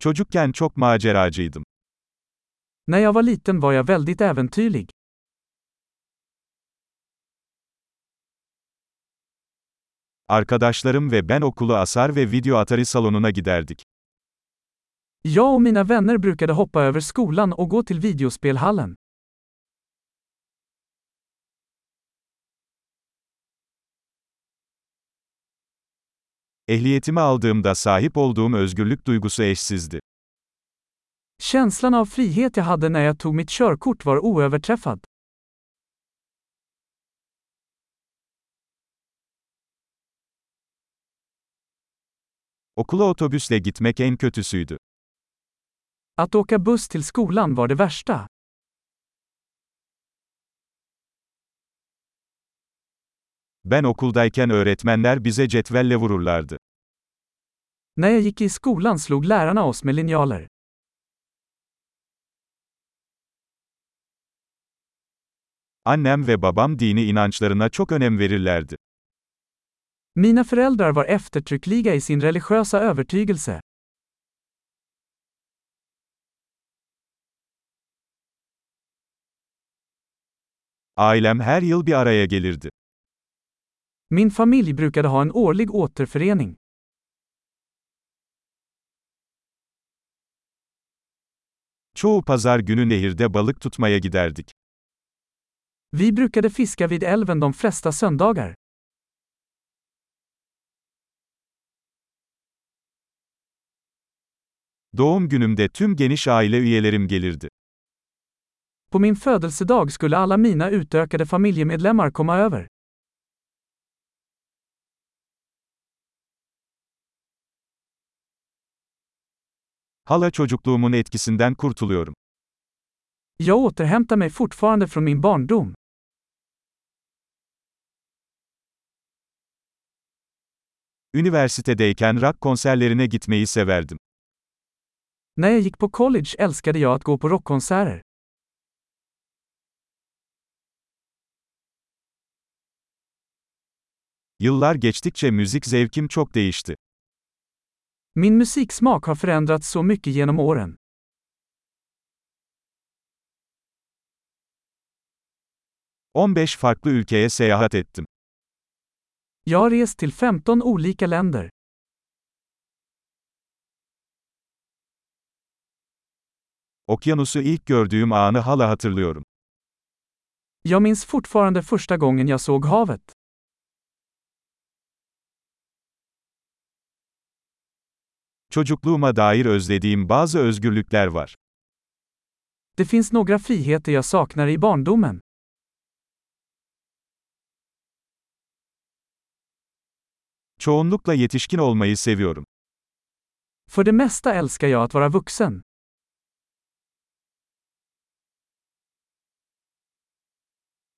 Çocukken çok maceracıydım. När jag var liten var jag väldigt äventyrlig. Arkadaşlarım ve ben okulu asar ve video atari salonuna giderdik. Jag och mina vänner brukade hoppa över skolan och gå till videospelhallen. Ehliyetimi aldığımda sahip olduğum özgürlük duygusu eşsizdi. Känslan av frihet jag hade när jag tog mitt körkort var oöverträffad. Okula otobüsle gitmek en kötüsüydü. Att åka buss till skolan var det värsta. Ben okuldayken öğretmenler bize cetvelle vururlardı. När jag gick i skolan slog lärarna oss med linjaler. Annem ve babam dini inançlarına çok önem verirlerdi. Mina föräldrar var eftertryckliga i sin religiösa övertygelse. Ailem her yıl bir araya gelirdi. Min familj brukade ha en årlig återförening. Çoğu pazar günü nehirde balık tutmaya giderdik. Vi brukade fiska vid älven de flesta söndagar. Doğum günümde tüm geniş aile üyelerim gelirdi. På min födelsedag skulle alla mina utökade familjemedlemmar komma över. Hala çocukluğumun etkisinden kurtuluyorum. Jag återhämtar mig fortfarande från min barndom. Üniversitedeyken rock konserlerine gitmeyi severdim. När jag gick på college älskade jag att gå på rockkonserter. Yıllar geçtikçe müzik zevkim çok değişti. Min musiksmak har förändrats så mycket genom åren. ...15 farklı ülkeye seyahat ettim. Jag har rest till 15 olika länder. Okyanusu ilk gördüğüm anı hala hatırlıyorum. Jag minns fortfarande första gången jag såg havet. Çocukluğuma dair özlediğim bazı özgürlükler var. Det finns några friheter jag saknar i barndomen. Çoğunlukla yetişkin olmayı seviyorum. För det mesta älskar jag att vara vuxen.